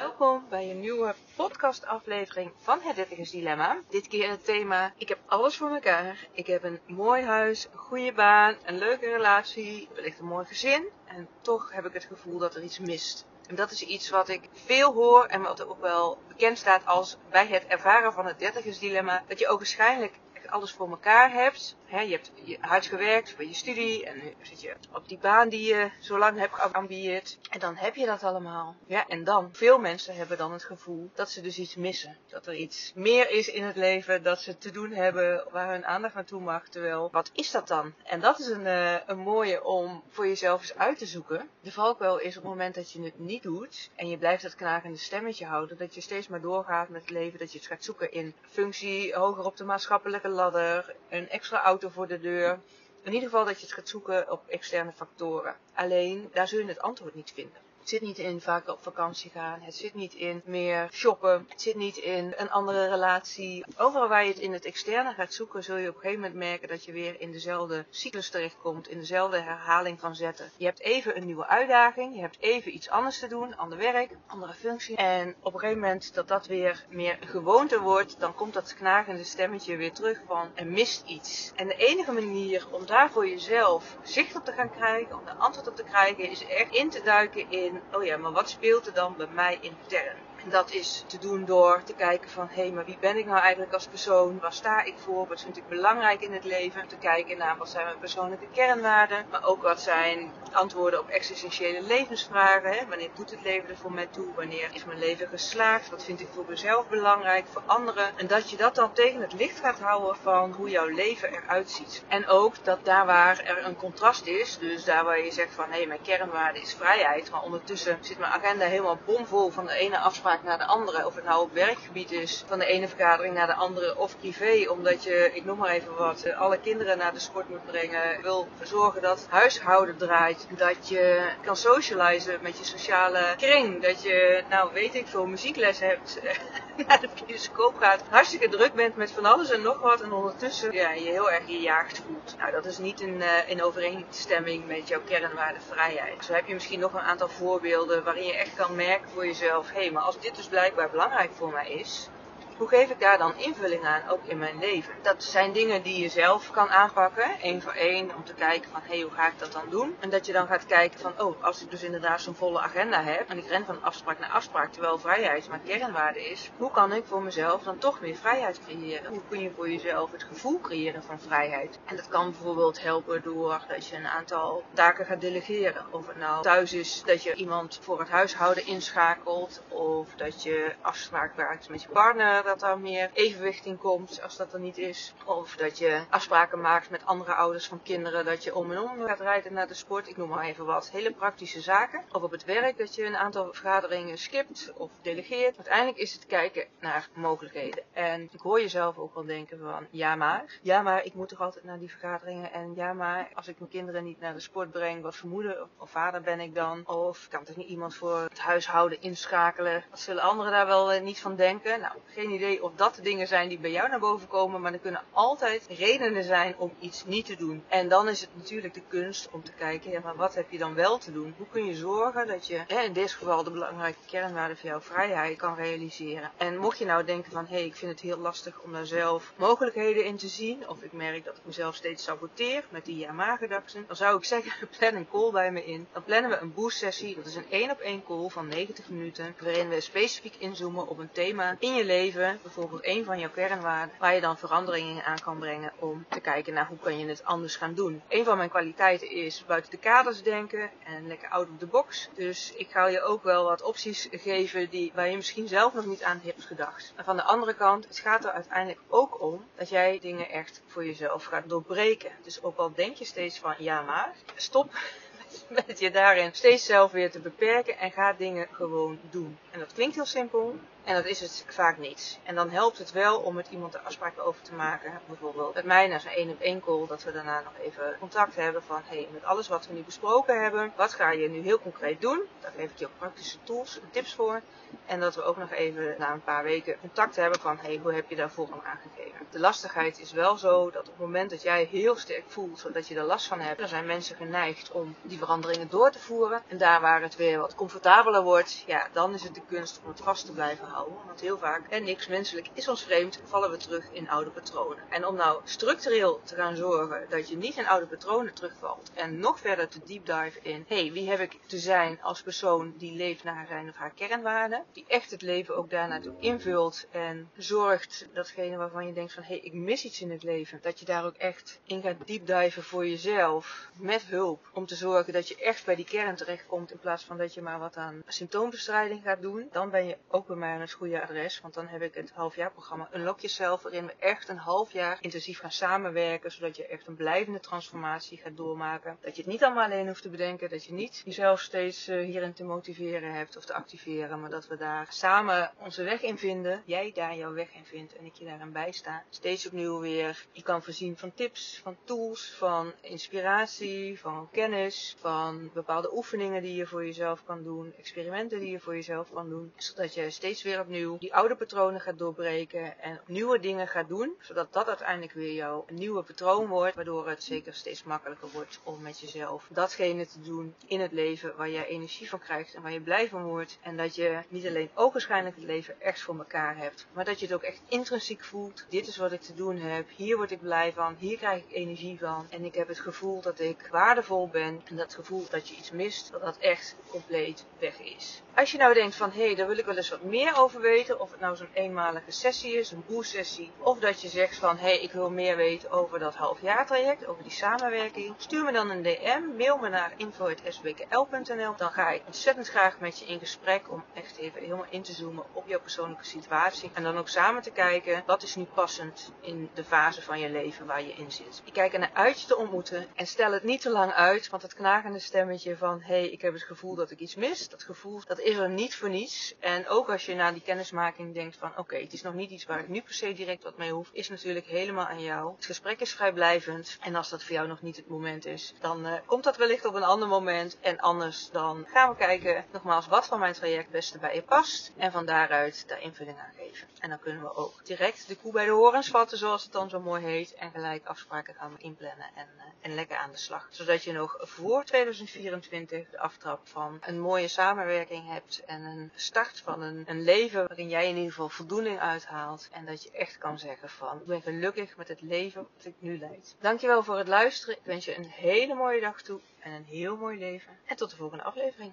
Welkom bij een nieuwe podcastaflevering van Het Dertigers Dilemma. Dit keer het thema, ik heb alles voor elkaar. Ik heb een mooi huis, een goede baan, een leuke relatie, wellicht een mooi gezin. En toch heb ik het gevoel dat er iets mist. En dat is iets wat ik veel hoor en wat ook wel bekend staat als bij het ervaren van het dertigers dilemma. Dat je ook waarschijnlijk alles voor elkaar hebt je hebt je hard gewerkt voor je studie en nu zit je op die baan die je zo lang hebt geambieerd. En dan heb je dat allemaal. Ja, en dan, veel mensen hebben dan het gevoel dat ze dus iets missen. Dat er iets meer is in het leven dat ze te doen hebben waar hun aandacht naartoe mag. Terwijl, wat is dat dan? En dat is een, uh, een mooie om voor jezelf eens uit te zoeken. De valkuil is op het moment dat je het niet doet en je blijft dat knagende stemmetje houden, dat je steeds maar doorgaat met het leven, dat je het gaat zoeken in functie, hoger op de maatschappelijke ladder, een extra auto voor de deur. In ieder geval dat je het gaat zoeken op externe factoren. Alleen, daar zul je het antwoord niet vinden. Het zit niet in vaak op vakantie gaan. Het zit niet in meer shoppen. Het zit niet in een andere relatie. Overal waar je het in het externe gaat zoeken, zul je op een gegeven moment merken dat je weer in dezelfde cyclus terechtkomt. In dezelfde herhaling van zetten. Je hebt even een nieuwe uitdaging. Je hebt even iets anders te doen. Ander werk, andere functie. En op een gegeven moment dat dat weer meer gewoonte wordt, dan komt dat knagende stemmetje weer terug van er mist iets. En de enige manier om daar voor jezelf zicht op te gaan krijgen, om een antwoord op te krijgen, is echt in te duiken in oh ja, maar wat speelt er dan bij mij intern? En dat is te doen door te kijken van, hé, hey, maar wie ben ik nou eigenlijk als persoon? Waar sta ik voor? Wat vind ik belangrijk in het leven? Te kijken naar wat zijn mijn persoonlijke kernwaarden, maar ook wat zijn antwoorden op existentiële levensvragen. Hè? Wanneer doet het leven er voor mij toe? Wanneer is mijn leven geslaagd? Wat vind ik voor mezelf belangrijk, voor anderen? En dat je dat dan tegen het licht gaat houden van hoe jouw leven eruit ziet. En ook dat daar waar er een contrast is, dus daar waar je zegt van, hé, hey, mijn kernwaarde is vrijheid, maar ondertussen zit mijn agenda helemaal bomvol van de ene afspraak naar de andere. Of het nou op werkgebied is, van de ene vergadering naar de andere. Of privé, omdat je, ik noem maar even wat, eh, alle kinderen naar de sport moet brengen. Wil zorgen dat huishouden draait. Dat je kan socializen met je sociale kring. Dat je, nou weet ik veel, muziekles hebt. naar de bioscoop gaat. Hartstikke druk bent met van alles en nog wat. En ondertussen ja, je heel erg gejaagd voelt. Nou, dat is niet in, uh, in overeenstemming met jouw kernwaarde vrijheid. Zo heb je misschien nog een aantal voorbeelden waarin je echt kan merken voor jezelf. Hé, hey, maar als dit dus blijkbaar belangrijk voor mij is, hoe geef ik daar dan invulling aan, ook in mijn leven? Dat zijn dingen die je zelf kan aanpakken, één voor één, om te kijken van, hé, hey, hoe ga ik dat dan doen? En dat je dan gaat kijken van, oh, als ik dus inderdaad zo'n volle agenda heb, en ik ren van afspraak naar afspraak, terwijl vrijheid mijn kernwaarde is, hoe kan ik voor mezelf dan toch meer vrijheid creëren? Hoe kun je voor jezelf het gevoel creëren van vrijheid? En dat kan bijvoorbeeld helpen door dat je een aantal taken gaat delegeren. Of het nou thuis is dat je iemand voor het huishouden inschakelt, of dat je afspraak maakt met je partner, dat daar meer evenwicht in komt als dat er niet is. Of dat je afspraken maakt met andere ouders van kinderen dat je om en om gaat rijden naar de sport. Ik noem maar even wat. Hele praktische zaken. Of op het werk dat je een aantal vergaderingen skipt of delegeert. Uiteindelijk is het kijken naar mogelijkheden. En ik hoor jezelf ook wel denken van ja maar. Ja maar ik moet toch altijd naar die vergaderingen. En ja maar als ik mijn kinderen niet naar de sport breng. Wat voor moeder of vader ben ik dan? Of kan toch niet iemand voor het huishouden inschakelen? Wat zullen anderen daar wel niet van denken? Nou, geen idee of dat dingen zijn die bij jou naar boven komen, maar er kunnen altijd redenen zijn om iets niet te doen. En dan is het natuurlijk de kunst om te kijken, ja, maar wat heb je dan wel te doen? Hoe kun je zorgen dat je hè, in dit geval de belangrijke kernwaarde van jouw vrijheid kan realiseren? En mocht je nou denken van, hé, hey, ik vind het heel lastig om daar zelf mogelijkheden in te zien, of ik merk dat ik mezelf steeds saboteer met die ja-maar-gedachten, dan zou ik zeggen, plan een call bij me in. Dan plannen we een boost sessie, dat is een één op één call van 90 minuten, waarin we specifiek inzoomen op een thema in je leven bijvoorbeeld een van jouw kernwaarden, waar je dan veranderingen aan kan brengen om te kijken naar hoe kan je het anders gaan doen. Een van mijn kwaliteiten is buiten de kaders denken en lekker out of the box. Dus ik ga je ook wel wat opties geven die, waar je misschien zelf nog niet aan hebt gedacht. En van de andere kant, het gaat er uiteindelijk ook om dat jij dingen echt voor jezelf gaat doorbreken. Dus ook al denk je steeds van ja maar, stop met je daarin steeds zelf weer te beperken en ga dingen gewoon doen. En dat klinkt heel simpel, En dat is het vaak niet. En dan helpt het wel om met iemand de afspraken over te maken. Bijvoorbeeld met mij naar zo'n één op één call. Dat we daarna nog even contact hebben van hey, met alles wat we nu besproken hebben. Wat ga je nu heel concreet doen? Daar geef ik je ook praktische tools en tips voor. En dat we ook nog even na een paar weken contact hebben van hey, hoe heb je daar volgende aangegeven? De lastigheid is wel zo dat op het moment dat jij heel sterk voelt dat je er last van hebt, dan zijn mensen geneigd om die veranderingen door te voeren. En daar waar het weer wat comfortabeler wordt, ja, dan is het de kunst om het vast te blijven houden. Want heel vaak, en niks menselijk is ons vreemd, vallen we terug in oude patronen. En om nou structureel te gaan zorgen dat je niet in oude patronen terugvalt en nog verder te deep dive in, hey, wie heb ik te zijn als persoon die leeft naar zijn of haar kernwaarden, die echt het leven ook daarnaartoe invult en zorgt datgene waarvan je denkt van, hey, ik mis iets in het leven, dat je daar ook echt in gaat deep diven voor jezelf, met hulp, om te zorgen dat je echt bij die kern terechtkomt in plaats van dat je maar wat aan symptoombestrijding gaat doen, dan ben je ook bij mij het goede adres, want dan heb ik het halfjaarprogramma Unlock Jezelf, waarin we echt een half jaar intensief gaan samenwerken, zodat je echt een blijvende transformatie gaat doormaken. Dat je het niet allemaal alleen hoeft te bedenken, dat je niet jezelf steeds uh, hierin te motiveren hebt of te activeren, maar dat we daar samen onze weg in vinden, jij daar jouw weg in vindt en ik je daarin bijsta. Steeds opnieuw weer, je kan voorzien van tips, van tools, van inspiratie, van kennis, van bepaalde oefeningen die je voor jezelf kan doen, experimenten die je voor jezelf kan doen, zodat je steeds weer opnieuw die oude patronen gaat doorbreken en nieuwe dingen gaat doen, zodat dat uiteindelijk weer jouw nieuwe patroon wordt, waardoor het zeker steeds makkelijker wordt om met jezelf datgene te doen in het leven waar je energie van krijgt en waar je blij van wordt en dat je niet alleen ogenschijnlijk het leven echt voor elkaar hebt, maar dat je het ook echt intrinsiek voelt. Dit is wat ik te doen heb, hier word ik blij van, hier krijg ik energie van en ik heb het gevoel dat ik waardevol ben en dat gevoel dat je iets mist, dat dat echt compleet weg is. Als je nou denkt van hé, hey, daar wil ik wel eens wat meer over weten, of het nou zo'n eenmalige sessie is, een boersessie, of dat je zegt van hé, hey, ik wil meer weten over dat halfjaartraject, over die samenwerking, stuur me dan een DM, mail me naar info.sbkl.nl. Dan ga ik ontzettend graag met je in gesprek om echt even helemaal in te zoomen op jouw persoonlijke situatie en dan ook samen te kijken wat is nu passend in de fase van je leven waar je in zit. Ik kijk er naar uit je te ontmoeten en stel het niet te lang uit, want het knagende stemmetje van hé, hey, ik heb het gevoel dat ik iets mis, dat gevoel dat is er niet voor niets. En ook als je die kennismaking denkt van oké, het is nog niet iets waar ik nu per se direct wat mee hoef, is natuurlijk helemaal aan jou. Het gesprek is vrijblijvend en als dat voor jou nog niet het moment is, dan uh, komt dat wellicht op een ander moment. En anders dan gaan we kijken nogmaals wat van mijn traject beste bij je past en van daaruit daar invulling aan geven. En dan kunnen we ook direct de koe bij de horens vatten zoals het dan zo mooi heet en gelijk afspraken gaan inplannen en, en lekker aan de slag. Zodat je nog voor 2024 de aftrap van een mooie samenwerking hebt en een start van een, een leven waarin jij in ieder geval voldoening uithaalt. En dat je echt kan zeggen van, ik ben gelukkig met het leven dat ik nu leid. Dankjewel voor het luisteren. Ik wens je een hele mooie dag toe en een heel mooi leven. En tot de volgende aflevering.